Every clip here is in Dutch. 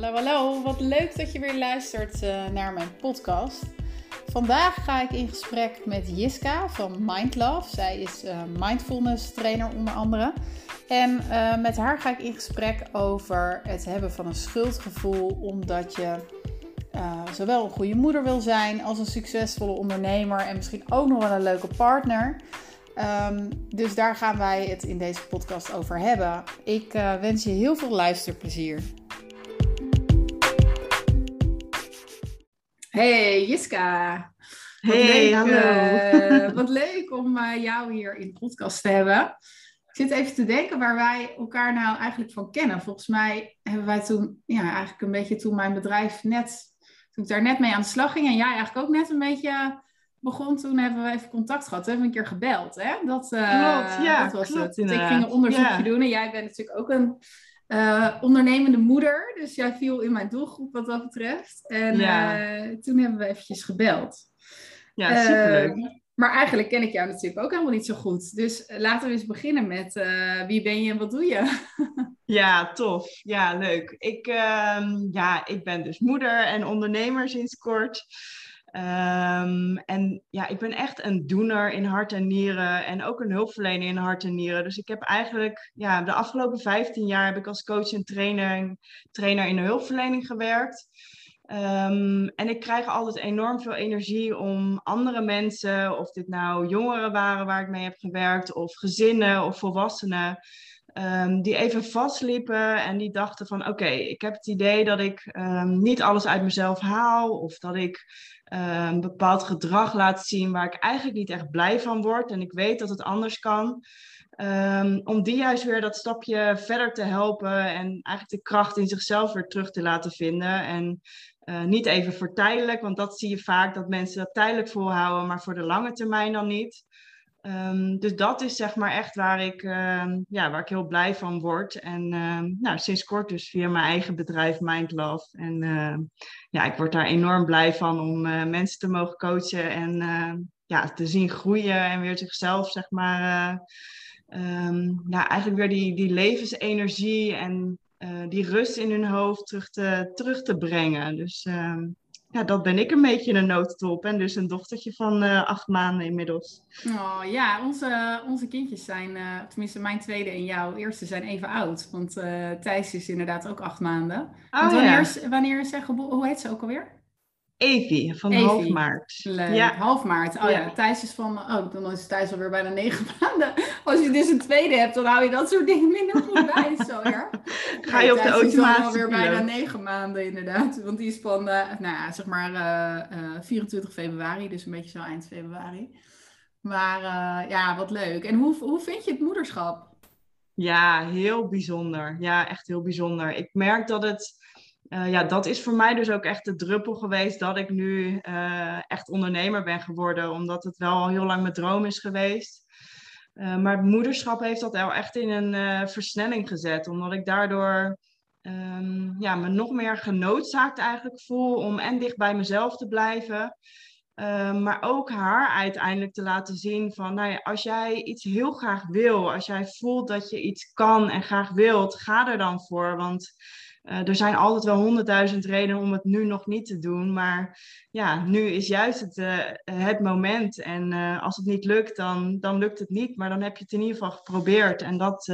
Hallo, hallo. Wat leuk dat je weer luistert uh, naar mijn podcast. Vandaag ga ik in gesprek met Jiska van Mindlove. Zij is uh, mindfulness trainer onder andere. En uh, met haar ga ik in gesprek over het hebben van een schuldgevoel omdat je zowel een goede moeder wil zijn als een succesvolle ondernemer en misschien ook nog wel een leuke partner. Um, dus daar gaan wij het in deze podcast over hebben. Ik wens je heel veel luisterplezier. Hey Jiska. Hey, hallo. Uh, wat leuk om uh, jou hier in de podcast te hebben. Ik zit even te denken waar wij elkaar nou eigenlijk van kennen. Volgens mij hebben wij toen, ja, eigenlijk een beetje toen mijn bedrijf net, toen ik daar net mee aan de slag ging en jij eigenlijk ook net een beetje begon, toen hebben we even contact gehad. We hebben een keer gebeld, hè? Dat, uh, klopt, ja, dat was klopt, het. Ik ging een onderzoekje ja. doen en jij bent natuurlijk ook een uh, ondernemende moeder. Dus jij viel in mijn doelgroep wat dat betreft. En ja. uh, toen hebben we eventjes gebeld. Ja, superleuk. Uh, maar eigenlijk ken ik jou natuurlijk ook helemaal niet zo goed. Dus laten we eens beginnen met wie ben je en wat doe je? ja, tof. Ja, leuk. Ik, ehm, ja, ik ben dus moeder en ondernemer sinds kort. Um, en ja, ik ben echt een doener in hart en nieren en ook een hulpverlener in hart en nieren. Dus ik heb eigenlijk, ja, de afgelopen 15 jaar heb ik als coach en trainer, trainer in de hulpverlening gewerkt. Um, en ik krijg altijd enorm veel energie om andere mensen, of dit nou jongeren waren waar ik mee heb gewerkt, of gezinnen of volwassenen, Um, die even vastliepen en die dachten van oké, ik heb het idee dat ik um, niet alles uit mezelf haal of dat ik um, bepaald gedrag laat zien waar ik eigenlijk niet echt blij van word en ik weet dat het anders kan. om die juist weer dat stapje verder te helpen en eigenlijk de kracht in zichzelf weer terug te laten vinden. En uh, niet even voor tijdelijk, want dat zie je vaak dat mensen dat tijdelijk volhouden, maar voor de lange termijn dan niet. Um, dus dat is zeg maar echt waar ik, um, ja, waar ik heel blij van word. En um, nou, sinds kort dus via mijn eigen bedrijf Mind Love. En ja, ik word daar enorm blij van om uh, mensen te mogen coachen en ja, te zien groeien en weer zichzelf zeg maar, uh, ja, eigenlijk weer die, die levensenergie en uh, die rust in hun hoofd terug te, terug te brengen. Dus ja, dat ben ik een beetje een noodtop. En dus een dochtertje van uh, acht maanden inmiddels. Oh ja, onze, onze kindjes zijn, uh, tenminste mijn tweede en jouw eerste zijn even oud. Want uh, Thijs is inderdaad ook acht maanden. Oh, wanneer, ja. is, wanneer is? Hoe heet ze ook alweer? Evie, van Evie. half maart. Leuk. Ja. Half maart. Oh ja. Ja. Thijs is van, oh, dan is Thijs alweer bijna negen maanden. Als je dus een tweede hebt, dan hou je dat soort dingen minder goed bij. Zo ja. Ga je op de Thijs is automatische alweer bijna negen maanden inderdaad. Want die is van, eh, nou ja, zeg maar eh, eh, 24 februari, dus een beetje zo eind februari. Maar eh, ja, wat leuk. En hoe, hoe vind je het moederschap? Ja, heel bijzonder. Ja, echt heel bijzonder. Ik merk dat het, eh, ja, dat is voor mij dus ook echt de druppel geweest dat ik nu eh, echt ondernemer ben geworden, omdat het wel al heel lang mijn droom is geweest. Eh, maar het moederschap heeft dat wel echt in een versnelling gezet, omdat ik daardoor ehm, ja, me nog meer genoodzaakt eigenlijk voel om en dicht bij mezelf te blijven. Maar ook haar uiteindelijk te laten zien van, nou ja, als jij iets heel graag wil, als jij voelt dat je iets kan en graag wilt, ga er dan voor. Want uh, er zijn altijd wel honderdduizend redenen om het nu nog niet te doen. Maar ja, nu is juist het, uh, het moment. En uh, als het niet lukt, dan, dan lukt het niet. Maar dan heb je het in ieder geval geprobeerd. En dat,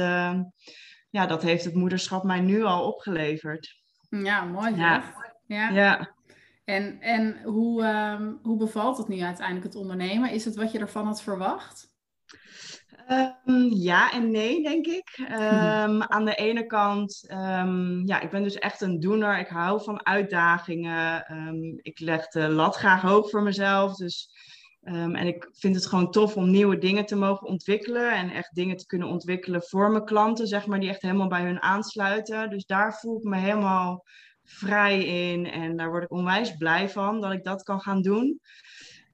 ja, dat heeft het moederschap mij nu al opgeleverd. Ja, mooi. Ja. Ja. Ja. En, en hoe, um, hoe bevalt het nu uiteindelijk het ondernemen? Is het wat je ervan had verwacht? Um, ja en nee, denk ik. Um, aan de ene kant, um, ja, ik ben dus echt een doener. Ik hou van uitdagingen. ik leg de lat graag hoog voor mezelf. Dus, en ik vind het gewoon tof om nieuwe dingen te mogen ontwikkelen. En echt dingen te kunnen ontwikkelen voor mijn klanten, zeg maar, die echt helemaal bij hun aansluiten. Dus daar voel ik me helemaal vrij in. En daar word ik onwijs blij van dat ik dat kan gaan doen.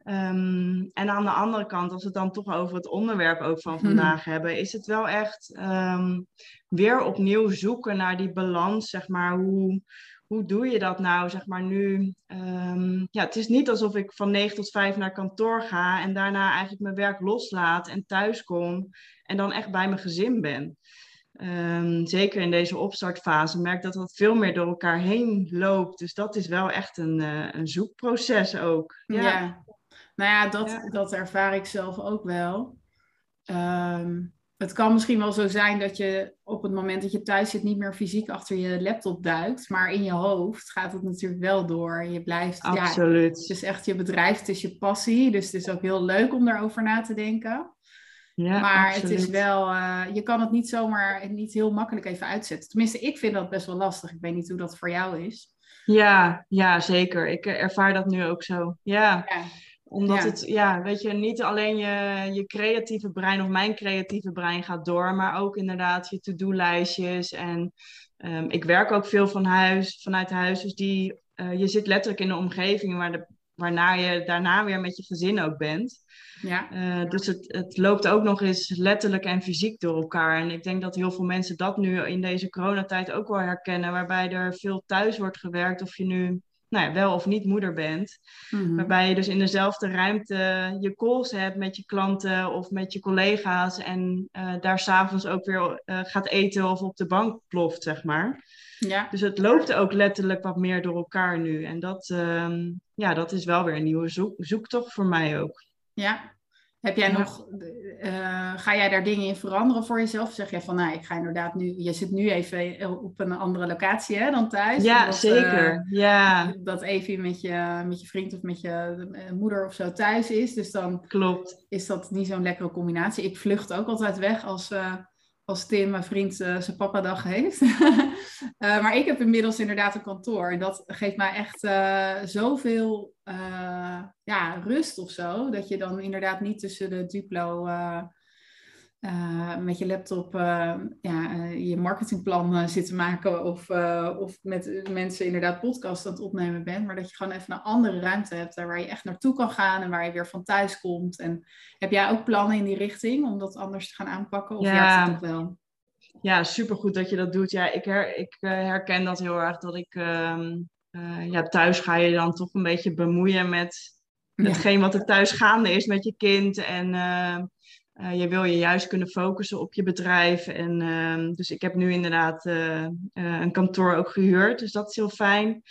Um, en aan de andere kant, als we het dan toch over het onderwerp ook van vandaag hmm. hebben, is het wel echt um, weer opnieuw zoeken naar die balans, zeg maar. Hoe, hoe doe je dat nou, zeg maar nu? Um, ja, het is niet alsof ik van 9 tot 5 naar kantoor ga en daarna eigenlijk mijn werk loslaat en thuis kom en dan echt bij mijn gezin ben. ehm, zeker in deze opstartfase, merk dat dat veel meer door elkaar heen loopt. Dus dat is wel echt een, uh, een zoekproces ook. Ja. ja. Nou ja dat, dat ervaar ik zelf ook wel. Ehm, het kan misschien wel zo zijn dat je op het moment dat je thuis zit niet meer fysiek achter je laptop duikt. Maar in je hoofd gaat het natuurlijk wel door. Je blijft. Absoluut. Ja, het is echt je bedrijf, het is je passie. Dus het is ook heel leuk om daarover na te denken. Ja, maar absoluut. het is wel, uh, je kan het niet zomaar, niet heel makkelijk even uitzetten. Tenminste, ik vind dat best wel lastig. Ik weet niet hoe dat voor jou is. Ja, ja zeker. Ik ervaar dat nu ook zo. Ja. ja omdat het, ja, weet je, niet alleen je, je creatieve brein of mijn creatieve brein gaat door, maar ook inderdaad je to-do-lijstjes. En um, ik werk ook veel van huis, vanuit huis. Dus die, uh, je zit letterlijk in een omgeving waar de, waarna je daarna weer met je gezin ook bent. Ja. Uh, dus het, het loopt ook nog eens letterlijk en fysiek door elkaar. En ik denk dat heel veel mensen dat nu in deze coronatijd ook wel herkennen, waarbij er veel thuis wordt gewerkt, of je nu nou ja, wel of niet moeder bent. Mhm. Waarbij je dus in dezelfde ruimte je calls hebt met je klanten of met je collega's. En uh, daar s'avonds ook weer uh, gaat eten of op de bank ploft, zeg maar. Ja. Dus het loopt ook letterlijk wat meer door elkaar nu. En dat, uh, ja, dat is wel weer een nieuwe zoek zoektocht voor mij ook. Ja, heb jij nog, uh, ga jij daar dingen in veranderen voor jezelf? Zeg jij van, nou, ik ga inderdaad nu, je zit nu even op een andere locatie hè, dan thuis. Ja, zeker. Uh, ja. Dat even met je, met je vriend of met je eh, moeder of zo thuis is. Dus dan Klopt. is dat niet zo'n lekkere combinatie. Ik vlucht ook altijd weg als, uh, als Tim, mijn vriend, uh, zijn papa-dag heeft. uh, maar ik heb inmiddels inderdaad een kantoor. En dat geeft mij echt uh, zoveel ja, rust of zo. Dat je dan inderdaad niet tussen de Duplo met je laptop ja, je marketingplan zit te maken. Of, of met mensen inderdaad podcast aan het opnemen bent. Maar dat je gewoon even een andere ruimte hebt. Waar je echt naartoe kan gaan en waar je weer van thuis komt. En heb jij ook plannen in die richting om dat anders te gaan aanpakken? Of ja. wel? Ja, supergoed dat je dat doet. Ja, ik, her, ik herken dat heel erg. Dat ik uh, ja, thuis ga je dan toch een beetje bemoeien met hetgeen wat er thuis gaande is met je kind. En uh, je wil je juist kunnen focussen op je bedrijf. En ehm, dus ik heb nu inderdaad een kantoor ook gehuurd. Dus dat is heel fijn.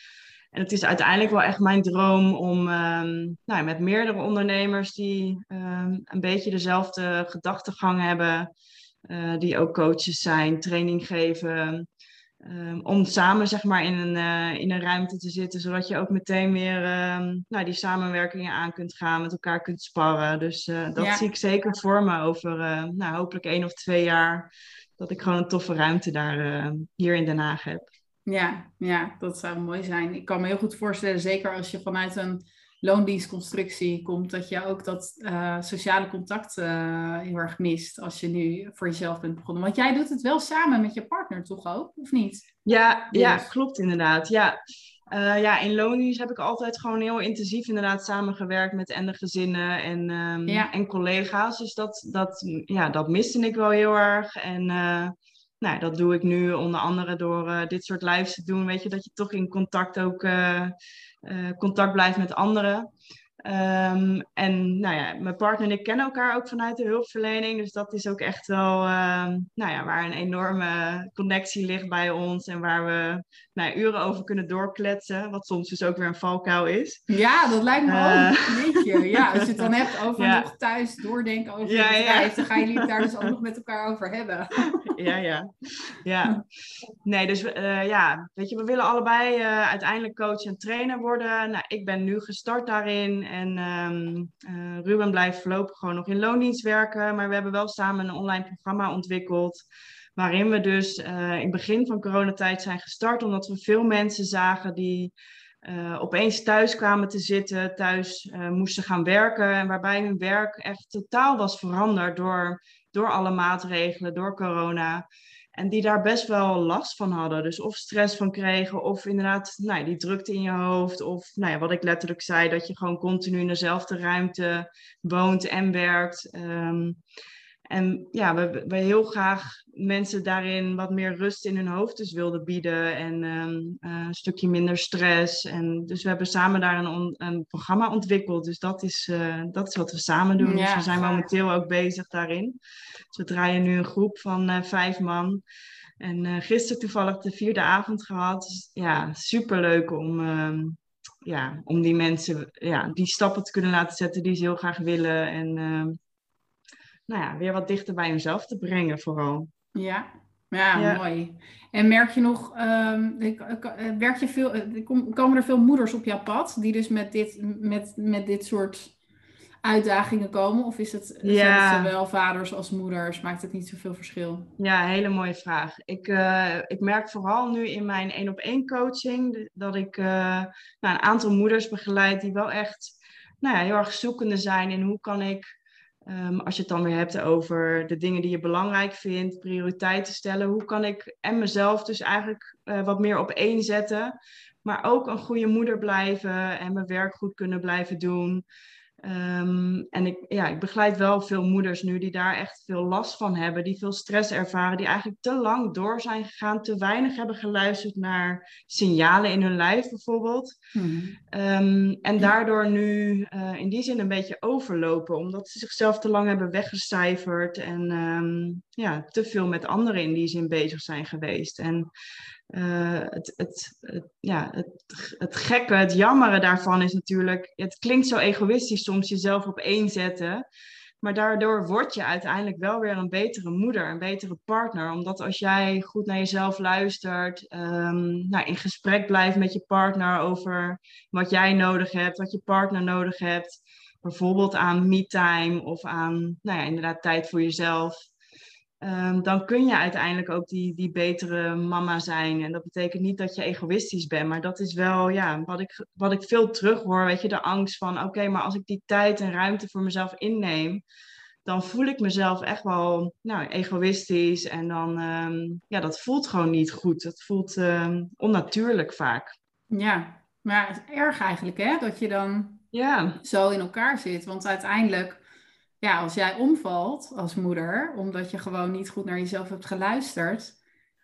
En het is uiteindelijk wel echt mijn droom om um, nou, met meerdere ondernemers die um, een beetje dezelfde gedachtegang hebben, die ook coaches zijn, training geven, um, om samen zeg maar in een, uh, in een ruimte te zitten, zodat je ook meteen weer nou, die samenwerkingen aan kunt gaan, met elkaar kunt sparren. Dus uh, dat ja. zie ik zeker voor me over nou, hopelijk één of twee jaar, dat ik gewoon een toffe ruimte daar hier in Den Haag heb. Ja, ja, dat zou mooi zijn. Ik kan me heel goed voorstellen, zeker als je vanuit een loondienstconstructie komt, dat je ook dat uh, sociale contact uh, heel erg mist als je nu voor jezelf bent begonnen. Want jij doet het wel samen met je partner, toch ook? Of niet? Ja, ja klopt inderdaad. Ja. Uh, ja, in loondienst heb ik altijd gewoon heel intensief inderdaad samengewerkt met en de gezinnen en, um, ja. en collega's. Dus dat, dat, ja, dat miste ik wel heel erg. En nou, dat doe ik nu onder andere door uh, dit soort lives te doen. Weet je, dat je toch in contact ook uh, uh, contact blijft met anderen. Um, en nou ja, mijn partner en ik kennen elkaar ook vanuit de hulpverlening. Dus dat is ook echt wel uh, nou ja, waar een enorme connectie ligt bij ons. En waar we nou, uren over kunnen doorkletsen. Wat soms dus ook weer een valkuil is. Ja, dat lijkt me uh, ook. Weet Ja, als je het dan hebt over ja. nog thuis doordenken over ja, het bedrijf. Ja. Dan gaan jullie het daar dus ook nog met elkaar over hebben. ja, ja. ja. Nee, dus uh, ja, weet je, we willen allebei uh, uiteindelijk coach en trainer worden. Nou, ik ben nu gestart daarin. En um, uh, Ruben blijft voorlopig gewoon nog in loondienst werken. Maar we hebben wel samen een online programma ontwikkeld. Waarin we dus uh, in het begin van coronatijd zijn gestart. Omdat we veel mensen zagen die uh, opeens thuis kwamen te zitten. Thuis moesten gaan werken. En waarbij hun werk echt totaal was veranderd door, door alle maatregelen, door corona. En die daar best wel last van hadden. Dus of stress van kregen, of inderdaad nou, die drukte in je hoofd. Of nou ja, wat ik letterlijk zei, dat je gewoon continu in dezelfde ruimte woont en werkt. Um, En ja, we, we heel graag mensen daarin wat meer rust in hun hoofd dus wilden bieden. En ehm, eh, een stukje minder stress. En dus we hebben samen daar een, een programma ontwikkeld. Dus dat is, uh, dat is wat we samen doen. dus we zijn momenteel ook bezig daarin. Dus we draaien nu een groep van uh, vijf man. En gisteren toevallig de vierde avond gehad. Dus, ja, superleuk om, ehm, ja, om die mensen ja, die stappen te kunnen laten zetten die ze heel graag willen. En ehm, nou ja, weer wat dichter bij hunzelf te brengen vooral. Ja, ja, mooi. En merk je nog, um, werk je veel, eh, komen er veel moeders op jouw pad die dus met dit, met, met dit soort uitdagingen komen? Of is het, ja. zowel vaders als moeders? Maakt het niet zoveel verschil? Ja, hele mooie vraag. Ik, uh, ik merk vooral nu in mijn één op één coaching dat ik uh, nou, een aantal moeders begeleid die wel echt nou ja, heel erg zoekende zijn in hoe kan ik Um, als je het dan weer hebt over de dingen die je belangrijk vindt, prioriteiten stellen. Hoe kan ik en mezelf dus eigenlijk uh, wat meer op één zetten, maar ook een goede moeder blijven en mijn werk goed kunnen blijven doen. Um, en ik, ja, ik begeleid wel veel moeders nu die daar echt veel last van hebben, die veel stress ervaren, die eigenlijk te lang door zijn gegaan, te weinig hebben geluisterd naar signalen in hun lijf bijvoorbeeld. Hmm. Um, en daardoor nu uh, in die zin een beetje overlopen, omdat ze zichzelf te lang hebben weggecijferd en um, ja, te veel met anderen in die zin bezig zijn geweest. En uh, het, het, ja, het, het gekke, het jammere daarvan is natuurlijk, het klinkt zo egoïstisch soms jezelf op één zetten, maar daardoor word je uiteindelijk wel weer een betere moeder, een betere partner. Omdat als jij goed naar jezelf luistert, um, nou, in gesprek blijft met je partner over wat jij nodig hebt, wat je partner nodig hebt, bijvoorbeeld aan me-time of aan, nou ja, inderdaad tijd voor jezelf. Ehm, dan kun je uiteindelijk ook die, die betere mama zijn. En dat betekent niet dat je egoïstisch bent, maar dat is wel ja, wat, ik, wat ik veel terughoor. Weet je, de angst van: oké, maar als ik die tijd en ruimte voor mezelf inneem, dan voel ik mezelf echt wel nou, egoïstisch. En dan, um, ja, dat voelt gewoon niet goed. Dat voelt um, onnatuurlijk vaak. Ja, maar het is erg eigenlijk, hè? Dat je dan ja. zo in elkaar zit. Want uiteindelijk ja, als jij omvalt als moeder, omdat je gewoon niet goed naar jezelf hebt geluisterd,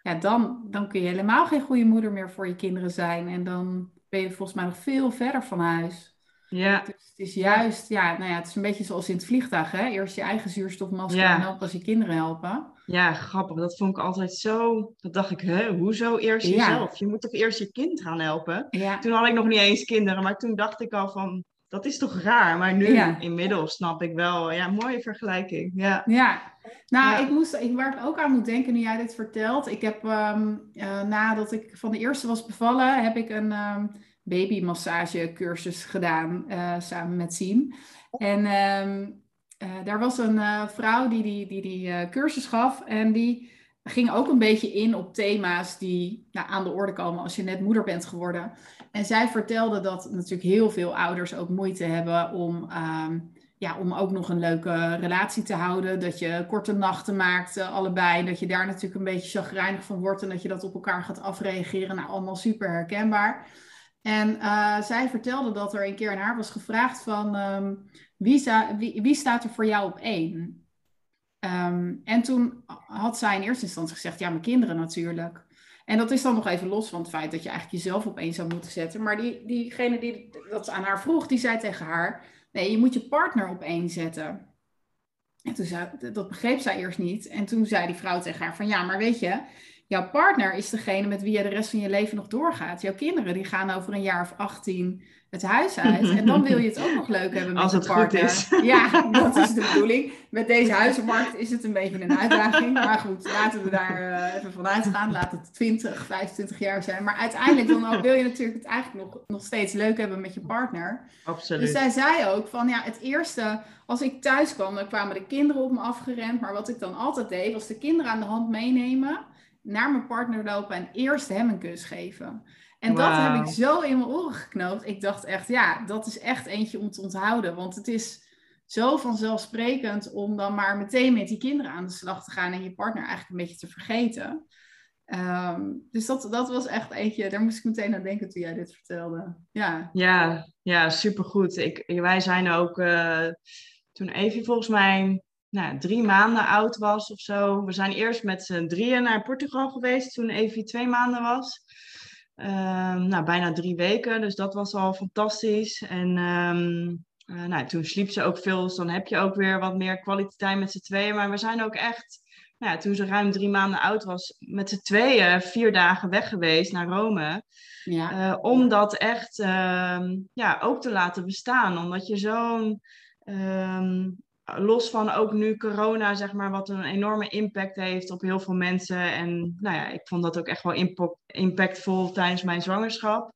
ja, dan, dan kun je helemaal geen goede moeder meer voor je kinderen zijn. En dan ben je volgens mij nog veel verder van huis. Ja. Dus het is juist, ja, nou ja, het is een beetje zoals in het vliegtuig, hè? Eerst je eigen zuurstofmasker ja. en dan pas je kinderen helpen. Ja, grappig. Dat vond ik altijd zo. Dat dacht ik, hè, hoezo eerst jezelf? Je moet toch eerst je kind gaan helpen? Ja. Toen had ik nog niet eens kinderen, maar toen dacht ik al van, dat is toch raar, maar nu inmiddels snap ik wel. Ja, mooie vergelijking. Ja, ja. nou, Ik moest, ik, waar ik ook aan moet denken nu jij dit vertelt. Ik heb um, uh, nadat ik van de eerste was bevallen, heb ik een um, babymassagecursus gedaan uh, samen met Siem. En um, uh, daar was een vrouw die die, die, die cursus gaf en die ging ook een beetje in op thema's die nou, aan de orde komen als je net moeder bent geworden. En zij vertelde dat natuurlijk heel veel ouders ook moeite hebben om, ehm, ja, om ook nog een leuke relatie te houden. Dat je korte nachten maakt, allebei. Dat je daar natuurlijk een beetje chagrijnig van wordt en dat je dat op elkaar gaat afreageren. Nou, allemaal super herkenbaar. En uh, zij vertelde dat er een keer aan haar was gevraagd van wie, wie, wie, staat er voor jou op één? Um, en toen had zij in eerste instantie gezegd, ja, mijn kinderen natuurlijk. En dat is dan nog even los van het feit dat je eigenlijk jezelf op één zou moeten zetten. Maar die, diegene die dat aan haar vroeg, die zei tegen haar: Nee, je moet je partner op zetten. En toen zei, dat begreep zij eerst niet. En toen zei die vrouw tegen haar: van ja, maar weet je, jouw partner is degene met wie je de rest van je leven nog doorgaat. Jouw kinderen die gaan over een jaar of 18 het huis uit. En dan wil je het ook nog leuk hebben met Als het partner. Goed is. Ja, dat is de bedoeling. Met deze huizenmarkt is het een beetje een uitdaging. Maar goed, laten we daar uh, even vanuit gaan. Laat het 20, 25 jaar zijn. Maar uiteindelijk dan ook wil je natuurlijk het eigenlijk nog, nog steeds leuk hebben met je partner. Absoluut. Dus zij zei ook van ja, het eerste, als ik thuis kwam, dan kwamen de kinderen op me afgerend. Maar wat ik dan altijd deed, was de kinderen aan de hand meenemen, naar mijn partner lopen en eerst hem een kus geven. En dat heb ik zo in mijn oren geknoopt. Ik dacht echt, ja, dat is echt eentje om te onthouden. Want het is zo vanzelfsprekend om dan maar meteen met die kinderen aan de slag te gaan en je partner eigenlijk een beetje te vergeten. Ehm, dus dat, dat was echt eentje, daar moest ik meteen aan denken toen jij dit vertelde. Ja, ja, ja supergoed. Ik, wij zijn ook, uh, toen Evie volgens mij nou, drie maanden oud was of zo. We zijn eerst met z'n drieën naar Portugal geweest toen Evie twee maanden was. Ehm, nou, bijna drie weken, dus dat was al fantastisch. En ehm, uh, nou, toen sliep ze ook veel, dus dan heb je ook weer wat meer kwaliteit met z'n tweeën. Maar we zijn ook echt, nou toen ze ruim drie maanden oud was, met z'n tweeën vier dagen weg geweest naar Rome. Ja. Uh, om dat echt uh, ja, ook te laten bestaan. Omdat je zo'n, um, los van ook nu corona, zeg maar, wat een enorme impact heeft op heel veel mensen. En nou ja, ik vond dat ook echt wel impactvol tijdens mijn zwangerschap.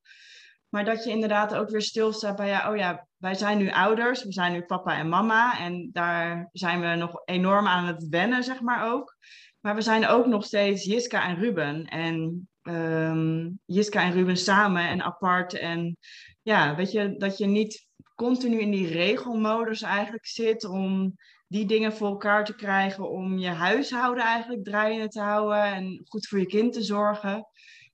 Maar dat je inderdaad ook weer stilstaat bij, ja, oh ja, wij zijn nu ouders, we zijn nu papa en mama. En daar zijn we nog enorm aan het wennen, zeg maar ook. Maar we zijn ook nog steeds Jiska en Ruben. En um, Jiska en Ruben samen en apart. En ja, weet je, dat je niet continu in die regelmodus eigenlijk zit om die dingen voor elkaar te krijgen. Om je huishouden eigenlijk draaiende te houden en goed voor je kind te zorgen.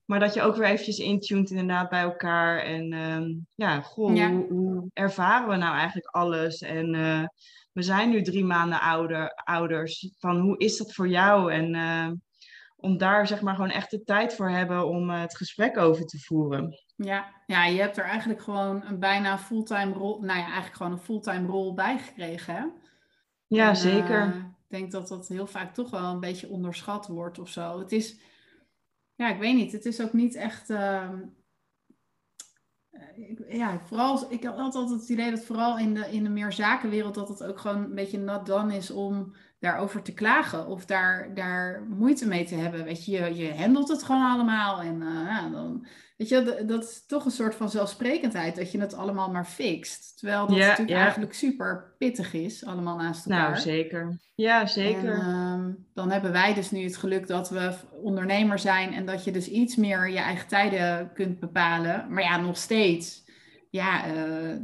Maar dat je ook weer eventjes intuned inderdaad bij elkaar. En ehm, ja, goh, Hoe, hoe, ervaren we nou eigenlijk alles? En uh, we zijn nu drie maanden ouder, ouders. Van hoe is dat voor jou? En uh, om daar zeg maar gewoon echt de tijd voor hebben om uh, het gesprek over te voeren. Ja, ja, je hebt er eigenlijk gewoon een bijna fulltime rol, nou ja, eigenlijk gewoon een fulltime rol bij gekregen, hè? Ja, en, zeker. ik denk dat dat heel vaak toch wel een beetje onderschat wordt of zo. Het is, ja, ik weet niet. Het is ook niet echt. Uh, ja, vooral, ik had altijd het idee dat vooral in de, in de meer zakenwereld dat het ook gewoon een beetje not done is om daarover te klagen of daar, daar moeite mee te hebben. Weet je, je, je handelt het gewoon allemaal en uh, ja, dan Weet je, dat is toch een soort van zelfsprekendheid dat je het allemaal maar fixt. Terwijl dat natuurlijk eigenlijk super pittig is, allemaal naast elkaar. Nou, zeker. Ja, zeker. En, ehm, dan hebben wij dus nu het geluk dat we ondernemer zijn en dat je dus iets meer je eigen tijden kunt bepalen. Maar ja, nog steeds. Ja, uh,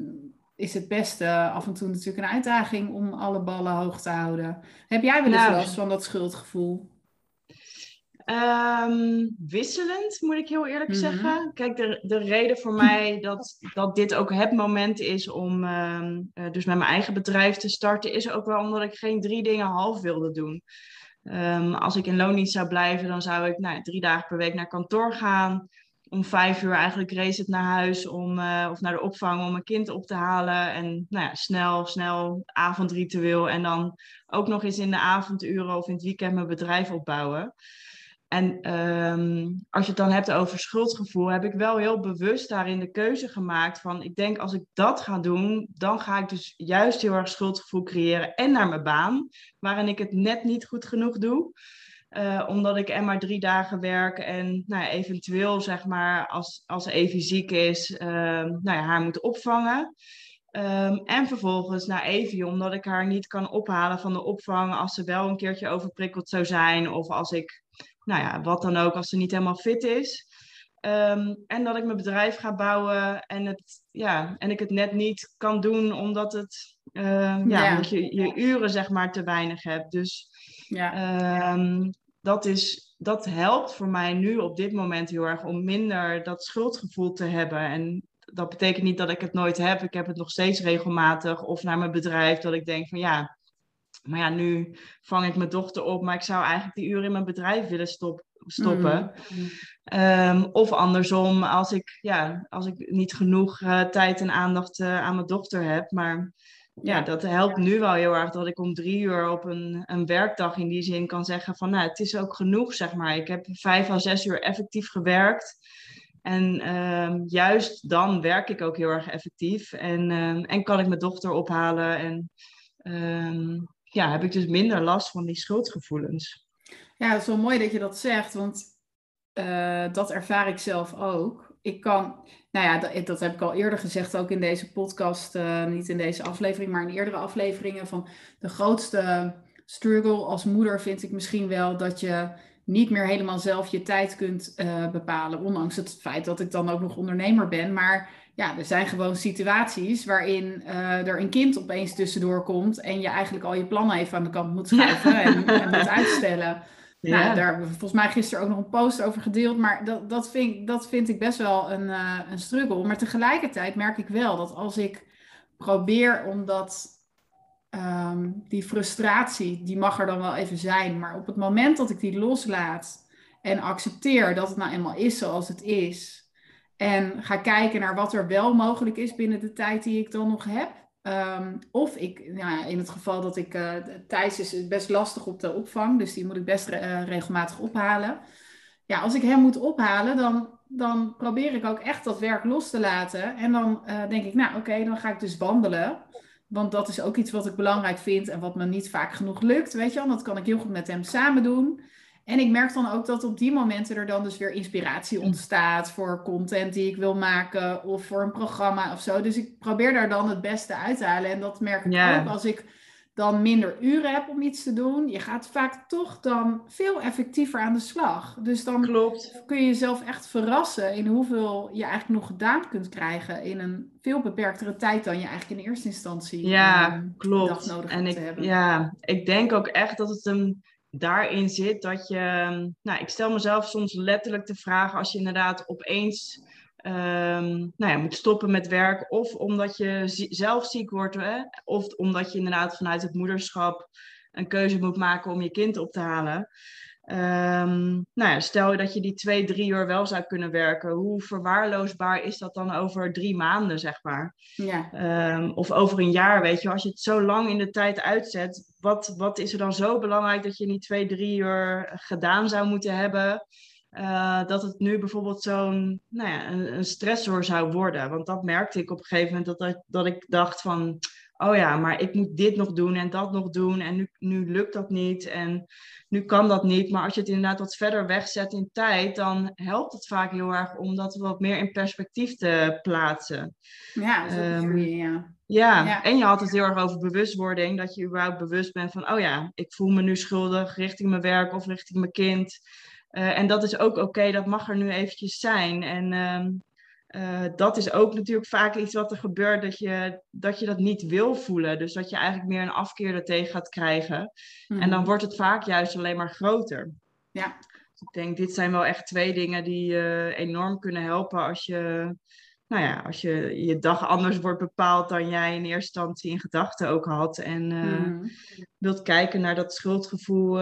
is het beste af en toe natuurlijk een uitdaging om alle ballen hoog te houden. Heb jij wel eens nou, last van dat schuldgevoel? Um, wisselend, moet ik heel eerlijk mhm. zeggen. Kijk, de, de reden voor mij dat, dat dit ook het moment is om uh, dus met mijn eigen bedrijf te starten, is ook wel omdat ik geen drie dingen half wilde doen. Um, als ik in loondienst zou blijven, dan zou ik nou, drie dagen per week naar kantoor gaan. Om vijf uur eigenlijk race het naar huis om, uh, of naar de opvang om mijn kind op te halen. En nou ja, snel, snel avondritueel. En dan ook nog eens in de avonduren of in het weekend mijn bedrijf opbouwen. En um, als je het dan hebt over schuldgevoel, heb ik wel heel bewust daarin de keuze gemaakt van, ik denk als ik dat ga doen, dan ga ik dus juist heel erg schuldgevoel creëren en naar mijn baan, waarin ik het net niet goed genoeg doe. Uh, omdat ik en maar drie dagen werk en nou eventueel zeg maar als, als Evie ziek is, uh, nou ja, haar moet opvangen. Um, en vervolgens naar Evie, omdat ik haar niet kan ophalen van de opvang als ze wel een keertje overprikkeld zou zijn. Of als ik nou ja, wat dan ook als ze niet helemaal fit is. Um, en dat ik mijn bedrijf ga bouwen en, het, ja, en ik het net niet kan doen omdat, het, uh, ja, ja. omdat je je uren zeg maar te weinig hebt. Dus ja. Um, dat, is, dat helpt voor mij nu op dit moment heel erg om minder dat schuldgevoel te hebben. En dat betekent niet dat ik het nooit heb. Ik heb het nog steeds regelmatig. Of naar mijn bedrijf dat ik denk van ja, maar ja, nu vang ik mijn dochter op, maar ik zou eigenlijk die uren in mijn bedrijf willen stop, stoppen. Mm. Um, of andersom, als ik, ja, als ik niet genoeg uh, tijd en aandacht uh, aan mijn dochter heb. Maar ja, dat helpt nu wel heel erg dat ik om drie uur op een, een werkdag in die zin kan zeggen van, nou, het is ook genoeg, zeg maar. Ik heb vijf à zes uur effectief gewerkt. En um, juist dan werk ik ook heel erg effectief. En, um, en kan ik mijn dochter ophalen. En um, ja, heb ik dus minder last van die schuldgevoelens. Ja, het is wel mooi dat je dat zegt, want uh, dat ervaar ik zelf ook. Ik kan, nou ja, dat, dat, heb ik al eerder gezegd, ook in deze podcast, uh, niet in deze aflevering, maar in eerdere afleveringen, van de grootste struggle als moeder vind ik misschien wel dat je niet meer helemaal zelf je tijd kunt uh, bepalen, ondanks het feit dat ik dan ook nog ondernemer ben, maar ja, er zijn gewoon situaties waarin uh, er een kind opeens tussendoor komt en je eigenlijk al je plannen even aan de kant moet schuiven en, en, moet uitstellen. Ja. Nou, daar hebben we volgens mij gisteren ook nog een post over gedeeld, maar dat, dat, vind, dat vind ik best wel een, uh, een struggle. Maar tegelijkertijd merk ik wel dat als ik probeer om dat ehm, die frustratie, die mag er dan wel even zijn. Maar op het moment dat ik die loslaat en accepteer dat het nou eenmaal is zoals het is. En ga kijken naar wat er wel mogelijk is binnen de tijd die ik dan nog heb. Ehm, of ik, nou ja, in het geval dat ik, uh, Thijs is best lastig op de opvang, dus die moet ik best uh, regelmatig ophalen. Ja, als ik hem moet ophalen, dan, dan probeer ik ook echt dat werk los te laten. En dan uh, denk ik, nou oké, dan ga ik dus wandelen. Want dat is ook iets wat ik belangrijk vind en wat me niet vaak genoeg lukt, weet je wel. Dat kan ik heel goed met hem samen doen. En ik merk dan ook dat op die momenten er dan dus weer inspiratie ontstaat voor content die ik wil maken of voor een programma of zo. Dus ik probeer daar dan het beste uit te halen. En dat merk ik ook als ik dan minder uren heb om iets te doen. Je gaat vaak toch dan veel effectiever aan de slag. Dus dan Klopt. kun je jezelf echt verrassen in hoeveel je eigenlijk nog gedaan kunt krijgen in een veel beperktere tijd dan je eigenlijk in eerste instantie ja, um, klopt. nodig en ik, te hebben. Ja, ik denk ook echt dat het een daarin zit dat je, nou, ik stel mezelf soms letterlijk de vraag als je inderdaad opeens um, nou ja, moet stoppen met werk, of omdat je zelf ziek wordt, hè? of omdat je inderdaad vanuit het moederschap een keuze moet maken om je kind op te halen. Um, nou ja, stel je dat je die twee, drie uur wel zou kunnen werken. Hoe verwaarloosbaar is dat dan over drie maanden, zeg maar? Ja. Um, of over een jaar, weet je. Als je het zo lang in de tijd uitzet, wat, wat is er dan zo belangrijk dat je die twee, drie uur gedaan zou moeten hebben? Uh, dat het nu bijvoorbeeld zo'n nou ja, een, een stressor zou worden. Want dat merkte ik op een gegeven moment, dat, dat ik dacht van oh ja, maar ik moet dit nog doen en dat nog doen en nu, nu lukt dat niet en nu kan dat niet. Maar als je het inderdaad wat verder wegzet in tijd, dan helpt het vaak heel erg om dat wat meer in perspectief te plaatsen. Ja, dat is um, goeie, ja. Ja, ja, en je had het heel erg over bewustwording, dat je überhaupt bewust bent van, oh ja, ik voel me nu schuldig richting mijn werk of richting mijn kind. Uh, en dat is ook oké, dat mag er nu eventjes zijn. En um, uh, dat is ook natuurlijk vaak iets wat er gebeurt, dat je, dat je dat niet wil voelen. Dus dat je eigenlijk meer een afkeer ertegen gaat krijgen. Mm. En dan wordt het vaak juist alleen maar groter. Ja. Dus ik denk, dit zijn wel echt twee dingen die uh, enorm kunnen helpen als je, nou ja, als je je dag anders wordt bepaald dan jij in eerste instantie in gedachten ook had. En uh, mm. wilt kijken naar dat schuldgevoel,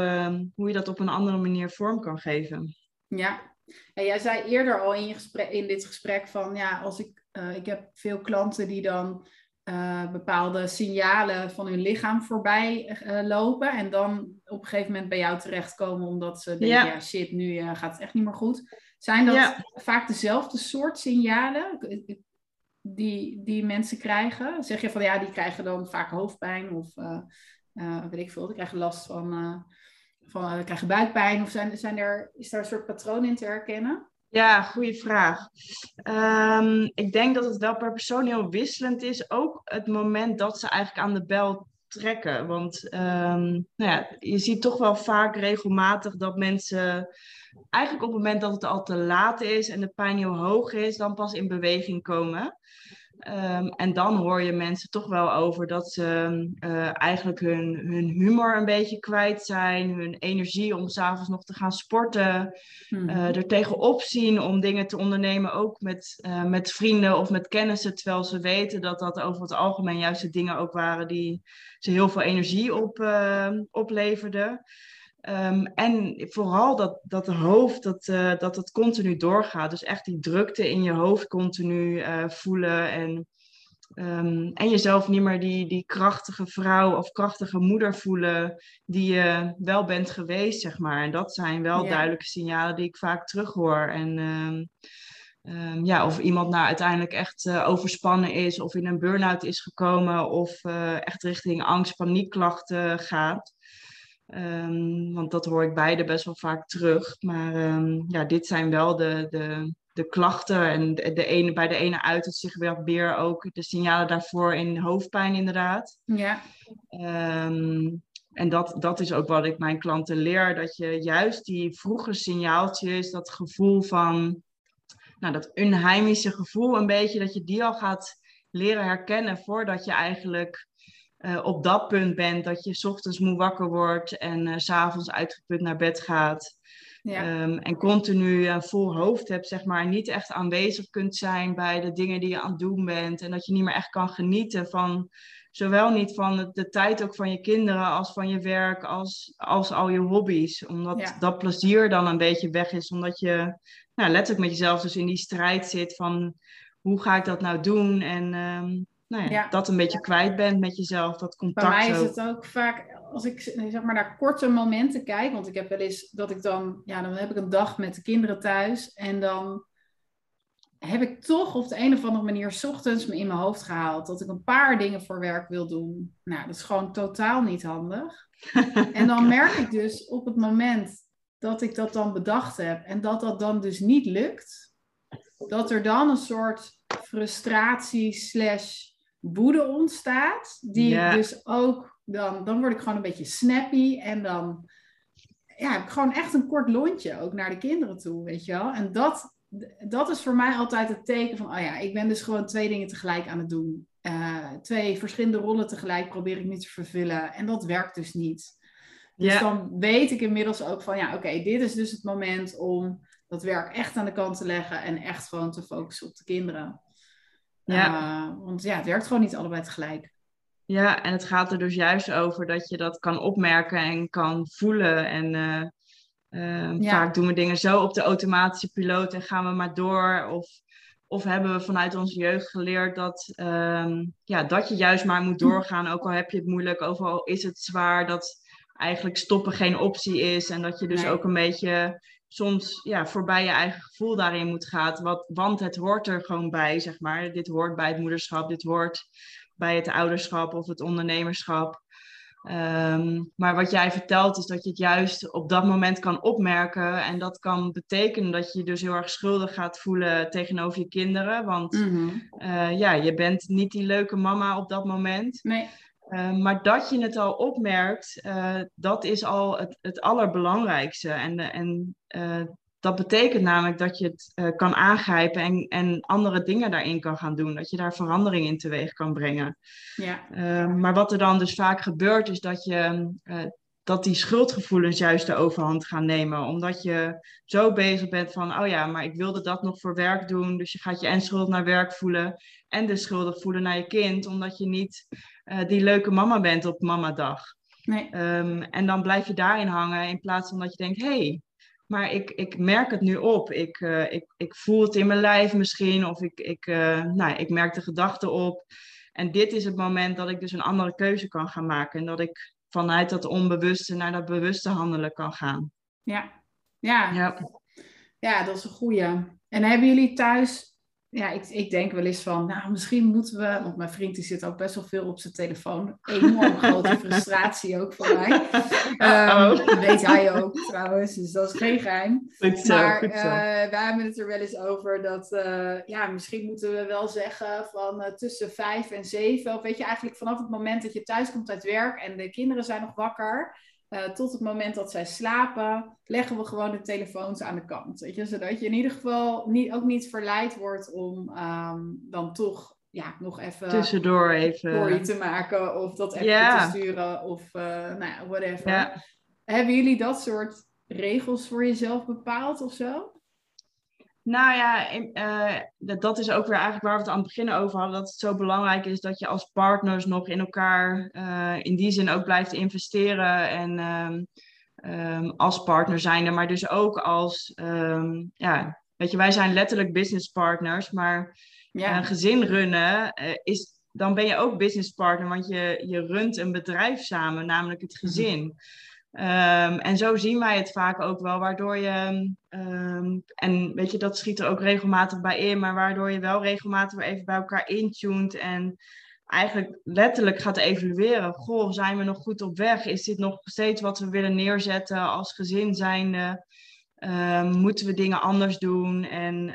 hoe je dat op een andere manier vorm kan geven. Ja, en jij zei eerder al in, je gesprek, in dit gesprek van ja, als ik, uh, ik heb veel klanten die dan uh, bepaalde signalen van hun lichaam voorbij uh, lopen en dan op een gegeven moment bij jou terechtkomen omdat ze denken, ja, ja shit, nu gaat het echt niet meer goed. Zijn dat ja. vaak dezelfde soort signalen die, die mensen krijgen? Zeg je van ja, die krijgen dan vaak hoofdpijn of weet ik veel, die krijgen last van van uh, krijg je buikpijn? Of zijn, zijn er, is daar een soort patroon in te herkennen? Ja, goede vraag. Um, ik denk dat het wel per persoon heel wisselend is. Ook het moment dat ze eigenlijk aan de bel trekken. Want um, nou ja, je ziet toch wel vaak regelmatig dat mensen eigenlijk op het moment dat het al te laat is en de pijn heel hoog is, dan pas in beweging komen. Um, en dan hoor je mensen toch wel over dat ze uh, eigenlijk hun, hun humor een beetje kwijt zijn, hun energie om s'avonds nog te gaan sporten, mm. uh, er tegenop zien om dingen te ondernemen, ook met, uh, met vrienden of met kennissen, terwijl ze weten dat dat over het algemeen juist de dingen ook waren die ze heel veel energie op, opleverden. Um, en vooral dat, dat hoofd, dat, uh, dat het continu doorgaat. Dus echt die drukte in je hoofd continu uh, voelen. En, um, en jezelf niet meer die, die krachtige vrouw of krachtige moeder voelen die je wel bent geweest, zeg maar. En dat zijn wel ja. duidelijke signalen die ik vaak terughoor. En um, Um, ja, of iemand nou uiteindelijk echt uh, overspannen is of in een burn-out is gekomen of uh, echt richting angst, paniekklachten gaat. Um, want dat hoor ik beide best wel vaak terug. Maar um, ja, dit zijn wel de, de, de klachten. En de, de ene, bij de ene uit het zich weer ook de signalen daarvoor in hoofdpijn inderdaad. Ja. Um, en dat, dat is ook wat ik mijn klanten leer. Dat je juist die vroege signaaltjes, dat gevoel van... Nou, dat unheimische gevoel een beetje, dat je die al gaat leren herkennen voordat je eigenlijk uh, op dat punt bent dat je ochtends moe wakker wordt en uh, s'avonds uitgeput naar bed gaat. Ja. Um, en continu een vol hoofd hebt, zeg maar, niet echt aanwezig kunt zijn bij de dingen die je aan het doen bent. En dat je niet meer echt kan genieten van zowel niet van de tijd ook van je kinderen als van je werk als, als al je hobby's. Omdat dat plezier dan een beetje weg is, omdat je nou, letterlijk met jezelf dus in die strijd zit van hoe ga ik dat nou doen en ehm, nou ja, dat een beetje kwijt bent met jezelf, dat contact. Bij mij is het ook vaak, als ik zeg maar naar korte momenten kijk, want ik heb wel eens dat ik dan, ja, dan heb ik een dag met de kinderen thuis en dan heb ik toch op de een of andere manier s ochtends me in mijn hoofd gehaald dat ik een paar dingen voor werk wil doen. Nou, dat is gewoon totaal niet handig. en dan merk ik dus op het moment dat ik dat dan bedacht heb en dat dat dan dus niet lukt, dat er dan een soort frustratie slash woede ontstaat, die dus ook dan, dan word ik gewoon een beetje snappy en dan ja, heb ik gewoon echt een kort lontje ook naar de kinderen toe, weet je wel. En dat, dat is voor mij altijd het teken van, oh ja, ik ben dus gewoon twee dingen tegelijk aan het doen. Uh, twee verschillende rollen tegelijk probeer ik nu te vervullen. En dat werkt dus niet. Dus dan weet ik inmiddels ook van, ja, oké, dit is dus het moment om dat werk echt aan de kant te leggen en echt gewoon te focussen op de kinderen. Ja. Uh, want ja, het werkt gewoon niet allebei tegelijk. Ja, en het gaat er dus juist over dat je dat kan opmerken en kan voelen. En uh, uh, vaak doen we dingen zo op de automatische piloot en gaan we maar door. Of, of hebben we vanuit onze jeugd geleerd dat, ehm, ja, dat je juist maar moet doorgaan. Ook al heb je het moeilijk, ook al is het zwaar, dat eigenlijk stoppen geen optie is. En dat je dus ook een beetje soms ja, voorbij je eigen gevoel daarin moet gaan. Wat, want het hoort er gewoon bij, zeg maar. Dit hoort bij het moederschap, dit hoort bij het ouderschap of het ondernemerschap. Ehm, maar wat jij vertelt is dat je het juist op dat moment kan opmerken. En dat kan betekenen dat je je dus heel erg schuldig gaat voelen tegenover je kinderen. Want mhm. eh, ja, je bent niet die leuke mama op dat moment. Nee. Ehm, maar dat je het al opmerkt, uh, dat is al het, het allerbelangrijkste. En, en uh, dat betekent namelijk dat je het kan aangrijpen en, en andere dingen daarin kan gaan doen. Dat je daar verandering in teweeg kan brengen. Ja. Maar wat er dan dus vaak gebeurt, is dat, je, dat die schuldgevoelens juist de overhand gaan nemen. Omdat je zo bezig bent van, oh ja, maar ik wilde dat nog voor werk doen. Dus je gaat je en schuld naar werk voelen en de schuldig voelen naar je kind. Omdat je niet uh, die leuke mama bent op mamadag. Nee. Um, en dan blijf je daarin hangen in plaats van dat je denkt, hé, hey, maar ik, ik merk het nu op. Ik, uh, ik, ik voel het in mijn lijf misschien. Of ik, ik, uh, nou, ik merk de gedachten op. En dit is het moment dat ik dus een andere keuze kan gaan maken. En dat ik vanuit dat onbewuste naar dat bewuste handelen kan gaan. Ja, ja. ja. ja dat is een goeie. En hebben jullie thuis ja, ik, ik denk wel eens van, nou, misschien moeten we, want mijn vriend die zit ook best wel veel op zijn telefoon. Enorm grote frustratie ook voor mij. Um, weet hij ook trouwens, dus dat is geen geheim. Zo, maar. Uh, we hebben het er wel eens over dat, uh, ja, misschien moeten we wel zeggen van uh, tussen vijf en zeven. Of weet je, eigenlijk vanaf het moment dat je thuis komt uit werk en de kinderen zijn nog wakker uh, tot het moment dat zij slapen, leggen we gewoon de telefoons aan de kant. Weet je? Zodat je in ieder geval niet, ook niet verleid wordt om um, dan toch ja, nog even tussendoor even te maken of dat even te sturen of uh, nou ja, whatever. Hebben jullie dat soort regels voor jezelf bepaald of zo? Nou ja, uh, dat is ook weer eigenlijk waar we het aan het begin over hadden. Dat het zo belangrijk is dat je als partners nog in elkaar uh, in die zin ook blijft investeren. En um, um, als partner zijnde, maar dus ook als, um, ja, weet je, wij zijn letterlijk business partners. Maar ja. een gezin runnen uh, is, dan ben je ook business partner. Want je, je runt een bedrijf samen, namelijk het mhm. gezin. Mm -hmm. Um, en zo zien wij het vaak ook wel, waardoor je, um, en weet je, dat schiet er ook regelmatig bij in, maar waardoor je wel regelmatig weer even bij elkaar intuned en eigenlijk letterlijk gaat evalueren. Goh, zijn we nog goed op weg? Is dit nog steeds wat we willen neerzetten als gezin zijnde? Um, moeten we dingen anders doen? En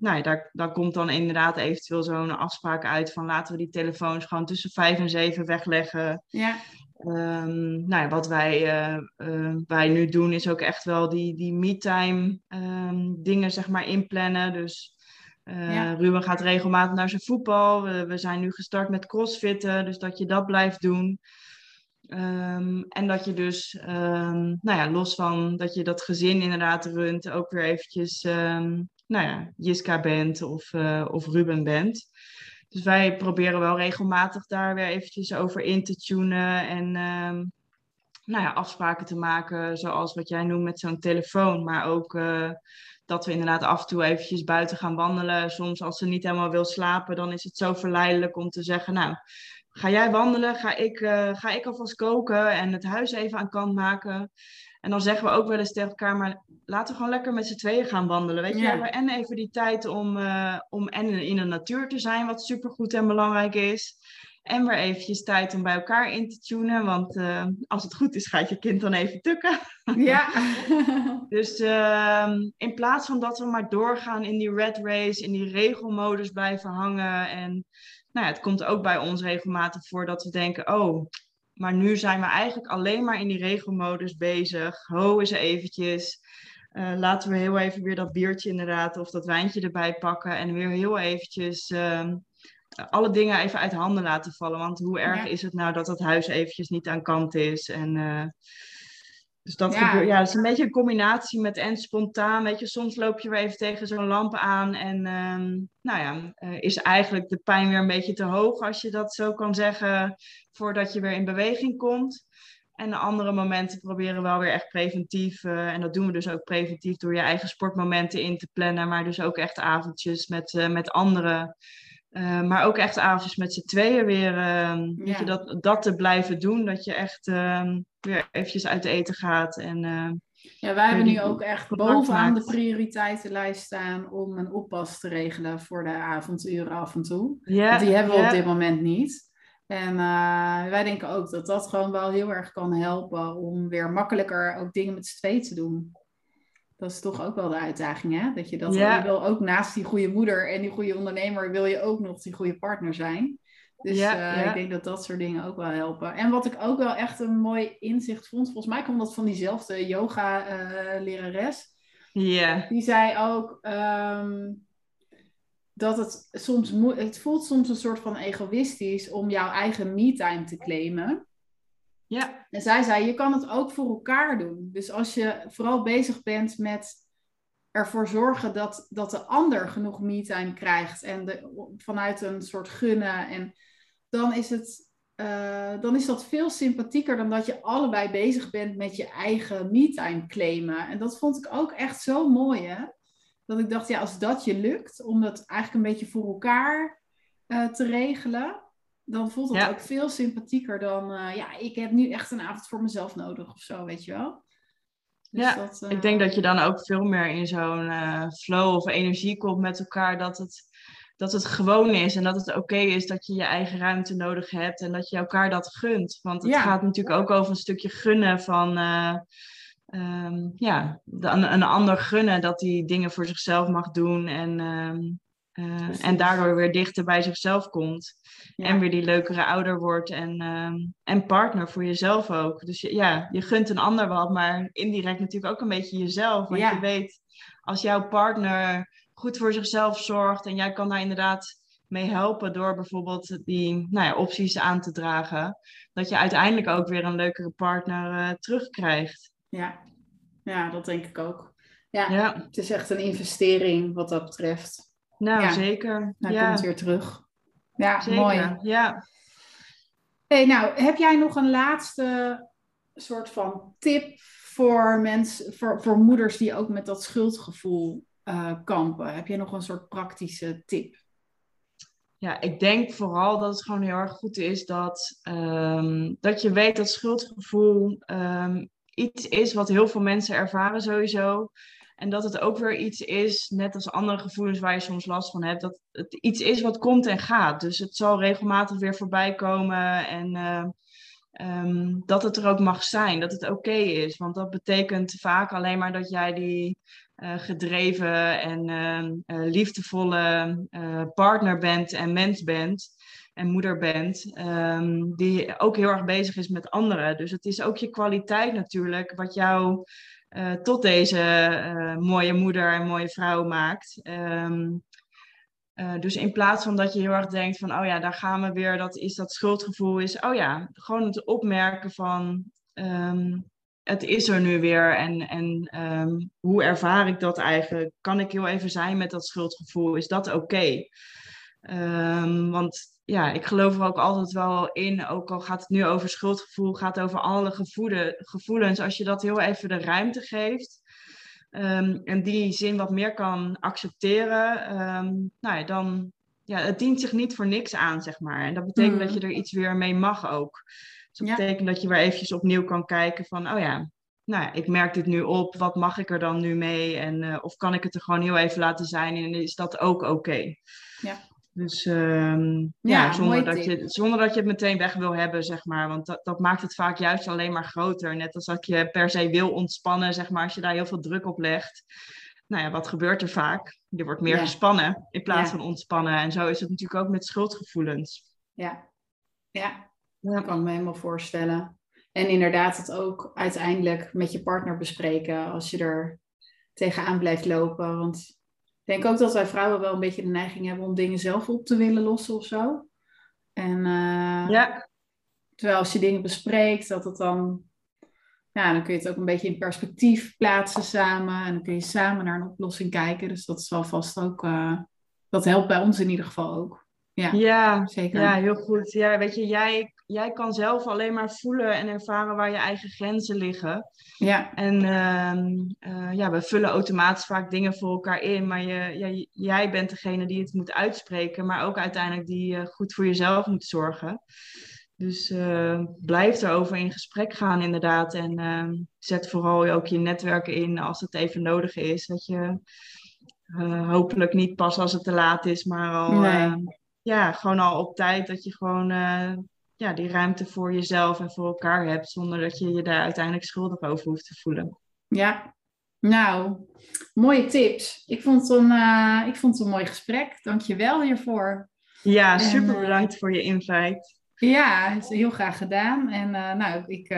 nou ja, daar, daar komt dan inderdaad eventueel zo'n afspraak uit van laten we die telefoons gewoon tussen vijf en zeven wegleggen. Ja. Um, nou ja, wat wij, uh, uh, wij nu doen is ook echt wel die, die me-time um, dingen zeg maar inplannen. Dus uh, ja. Ruben gaat regelmatig naar zijn voetbal. We, we, zijn nu gestart met crossfitten, dus dat je dat blijft doen. Um, en dat je dus, nou ja, los van dat je dat gezin inderdaad runt, ook weer eventjes, nou ja, Jiska bent of, of Ruben bent. Dus wij proberen wel regelmatig daar weer eventjes over in te tunen en ehm, nou ja, afspraken te maken, zoals wat jij noemt met zo'n telefoon, maar ook uh, dat we inderdaad af en toe eventjes buiten gaan wandelen. Soms als ze niet helemaal wil slapen, dan is het zo verleidelijk om te zeggen, nou, ga jij wandelen, ga ik, uh, ga ik alvast koken en het huis even aan kant maken. En dan zeggen we ook wel eens tegen elkaar, maar laten we gewoon lekker met z'n tweeën gaan wandelen. Weet je, we en even die tijd om, uh, om en in de natuur te zijn, wat supergoed en belangrijk is. En weer eventjes tijd om bij elkaar in te tunen. Want uh, als het goed is, gaat je kind dan even tukken. Ja. dus uh, in plaats van dat we maar doorgaan in die red race, in die regelmodus blijven hangen. En nou ja, het komt ook bij ons regelmatig voor dat we denken: oh, maar nu zijn we eigenlijk alleen maar in die regelmodus bezig. Ho eens eventjes. Uh, laten we heel even weer dat biertje inderdaad of dat wijntje erbij pakken. En weer heel eventjes uh, alle dingen even uit handen laten vallen. Want hoe erg ja. is het nou dat dat huis eventjes niet aan kant is? En, uh, dus dat, ja. Gebeurt, ja, dat is een beetje een combinatie met en spontaan. Weet je, soms loop je weer even tegen zo'n lamp aan. En uh, nou ja, uh, is eigenlijk de pijn weer een beetje te hoog, als je dat zo kan zeggen, voordat je weer in beweging komt. En de andere momenten proberen we wel weer echt preventief. Uh, en dat doen we dus ook preventief door je eigen sportmomenten in te plannen. Maar dus ook echt avondjes met, uh, met anderen. Uh, maar ook echt avondjes met z'n tweeën weer. Uh, ja. je, dat, dat te blijven doen. Dat je echt uh, weer eventjes uit eten gaat. En, ja, wij hebben nu ook echt bovenaan maakt. de prioriteitenlijst staan om een oppas te regelen voor de avonduren af en toe. Ja, Want die hebben we ja. op dit moment niet. En uh, wij denken ook dat dat gewoon wel heel erg kan helpen om weer makkelijker ook dingen met z'n tweeën te doen. Dat is toch ook wel de uitdaging, hè? Dat je dat ja. je wil ook naast die goede moeder en die goede ondernemer, wil je ook nog die goede partner zijn. Dus ja, uh, ja. ik denk dat dat soort dingen ook wel helpen. En wat ik ook wel echt een mooi inzicht vond, volgens mij kwam dat van diezelfde yoga-lerares. Uh, ja. Die zei ook, um, dat het soms het voelt soms een soort van egoïstisch om jouw eigen me-time te claimen. Ja. En zij zei, je kan het ook voor elkaar doen. Dus als je vooral bezig bent met ervoor zorgen dat, dat de ander genoeg me-time krijgt en de, vanuit een soort gunnen, en dan is het uh, dan is dat veel sympathieker dan dat je allebei bezig bent met je eigen me-time claimen. En dat vond ik ook echt zo mooi, hè? Dat ik dacht, ja, als dat je lukt, om dat eigenlijk een beetje voor elkaar uh, te regelen, dan voelt het ja. ook veel sympathieker dan, uh, ja, ik heb nu echt een avond voor mezelf nodig of zo, weet je wel. Dus ja, dat, uh... ik denk dat je dan ook veel meer in zo'n flow of energie komt met elkaar, dat het, dat het gewoon is en dat het oké okay is dat je je eigen ruimte nodig hebt en dat je elkaar dat gunt. Want het ja. gaat natuurlijk ook over een stukje gunnen van um, ja, de, een, een, ander gunnen dat hij dingen voor zichzelf mag doen en, um, uh, en daardoor weer dichter bij zichzelf komt. Ja. En weer die leukere ouder wordt en, um, en partner voor jezelf ook. Dus ja, je gunt een ander wat, maar indirect natuurlijk ook een beetje jezelf. Want ja. je weet, als jouw partner goed voor zichzelf zorgt en jij kan daar inderdaad mee helpen door bijvoorbeeld die nou ja, opties aan te dragen, dat je uiteindelijk ook weer een leukere partner uh, terugkrijgt. Ja. ja, dat denk ik ook. Ja, ja, het is echt een investering wat dat betreft. Nou, ja. zeker. Hij ja. komt weer terug. Ja, zeker. mooi. Ja. Hey, nou, heb jij nog een laatste soort van tip voor mensen, voor, voor moeders die ook met dat schuldgevoel uh, kampen? Heb jij nog een soort praktische tip? Ja, ik denk vooral dat het gewoon heel erg goed is dat, um, dat je weet dat schuldgevoel um, iets is wat heel veel mensen ervaren sowieso. En dat het ook weer iets is, net als andere gevoelens waar je soms last van hebt, dat het iets is wat komt en gaat. Dus het zal regelmatig weer voorbij komen en uh, um, dat het er ook mag zijn, dat het oké is. Want dat betekent vaak alleen maar dat jij die uh, gedreven en uh, liefdevolle partner bent en mens bent en moeder bent, um, die ook heel erg bezig is met anderen. Dus het is ook je kwaliteit natuurlijk, wat jou uh, tot deze uh, mooie moeder en mooie vrouw maakt. Um, uh, dus in plaats van dat je heel erg denkt van, oh ja, daar gaan we weer, dat is dat schuldgevoel, is, oh ja, gewoon het opmerken van, um, het is er nu weer en, en um, hoe ervaar ik dat eigenlijk? Kan ik heel even zijn met dat schuldgevoel? Is dat oké? Ehm, want ja, ik geloof er ook altijd wel in, ook al gaat het nu over schuldgevoel, gaat over alle gevoelen, gevoelens. Als je dat heel even de ruimte geeft um, en die zin wat meer kan accepteren, ehm, nou ja, dan ja, het dient zich niet voor niks aan, zeg maar. En dat betekent dat je er iets weer mee mag ook. Dus dat betekent dat je weer eventjes opnieuw kan kijken van, oh ja, nou ja, ik merk dit nu op, wat mag ik er dan nu mee? En, uh, of kan ik het er gewoon heel even laten zijn en is dat ook oké? Ja. Dus um, ja, zonder, dat je, zonder dat je het meteen weg wil hebben, zeg maar. Want dat, dat maakt het vaak juist alleen maar groter. Net als dat je per se wil ontspannen, zeg maar, als je daar heel veel druk op legt. Nou ja, wat gebeurt er vaak? Je wordt meer gespannen in plaats van ontspannen. En zo is het natuurlijk ook met schuldgevoelens. Ja, ja. dat kan ik me helemaal voorstellen. En inderdaad, het ook uiteindelijk met je partner bespreken als je er tegenaan blijft lopen. Want denk ook dat wij vrouwen wel een beetje de neiging hebben om dingen zelf op te willen lossen of zo. En uh, ja. terwijl als je dingen bespreekt, dat het dan, ja, dan kun je het ook een beetje in perspectief plaatsen samen. En dan kun je samen naar een oplossing kijken. Dus dat zal vast ook, uh, dat helpt bij ons in ieder geval ook. Ja, ja, zeker. Ja, heel goed. Ja, weet je, jij, jij kan zelf alleen maar voelen en ervaren waar je eigen grenzen liggen. Ja. En uh, ja, we vullen automatisch vaak dingen voor elkaar in, maar je, ja, jij bent degene die het moet uitspreken, maar ook uiteindelijk die uh, goed voor jezelf moet zorgen. Dus uh, blijf erover in gesprek gaan, inderdaad. En ehm, zet vooral ook je netwerken in als het even nodig is. Dat je hopelijk niet pas als het te laat is, maar al. Nee ja, gewoon al op tijd dat je gewoon uh, ja, die ruimte voor jezelf en voor elkaar hebt, zonder dat je je daar uiteindelijk schuldig over hoeft te voelen. Ja, nou, mooie tips. Ik vond het een, uh, ik vond het een mooi gesprek. Dank je wel hiervoor. Ja, super bedankt voor je invite. Ja, heel graag gedaan. En uh, nou, ik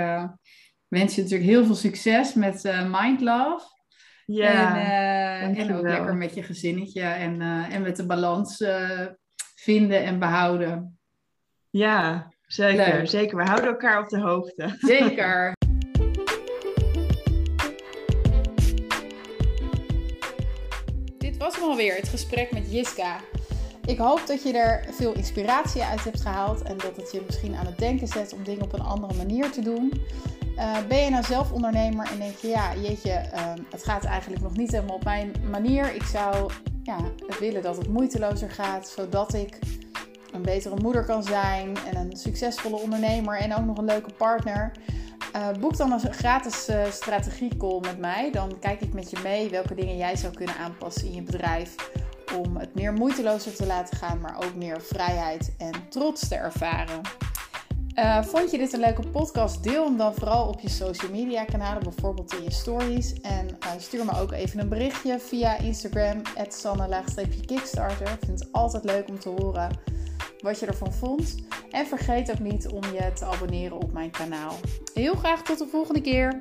wens je natuurlijk heel veel succes met Mind Love. Ja, en, en ook lekker met je gezinnetje en, en met de balans vinden en behouden. Ja, zeker. Zeker. We houden elkaar op de hoogte. Zeker. Dit was hem alweer, het gesprek met Jiska. Ik hoop dat je er veel inspiratie uit hebt gehaald en dat het je misschien aan het denken zet om dingen op een andere manier te doen. Uh, ben je nou zelf ondernemer en denk je, ja, jeetje, uh, het gaat eigenlijk nog niet helemaal op mijn manier. Ik zou ja, willen dat het moeitelozer gaat, zodat ik een betere moeder kan zijn en een succesvolle ondernemer en ook nog een leuke partner. Uh, boek dan een gratis uh, strategiecall met mij. Dan kijk ik met je mee welke dingen jij zou kunnen aanpassen in je bedrijf om het meer moeitelozer te laten gaan, maar ook meer vrijheid en trots te ervaren. Uh, vond je dit een leuke podcast? Deel hem dan vooral op je social media kanalen, bijvoorbeeld in je stories. En stuur me ook even een berichtje via Instagram, sanne-kickstarter. Ik vind het altijd leuk om te horen wat je ervan vond. En vergeet ook niet om je te abonneren op mijn kanaal. Heel graag tot de volgende keer!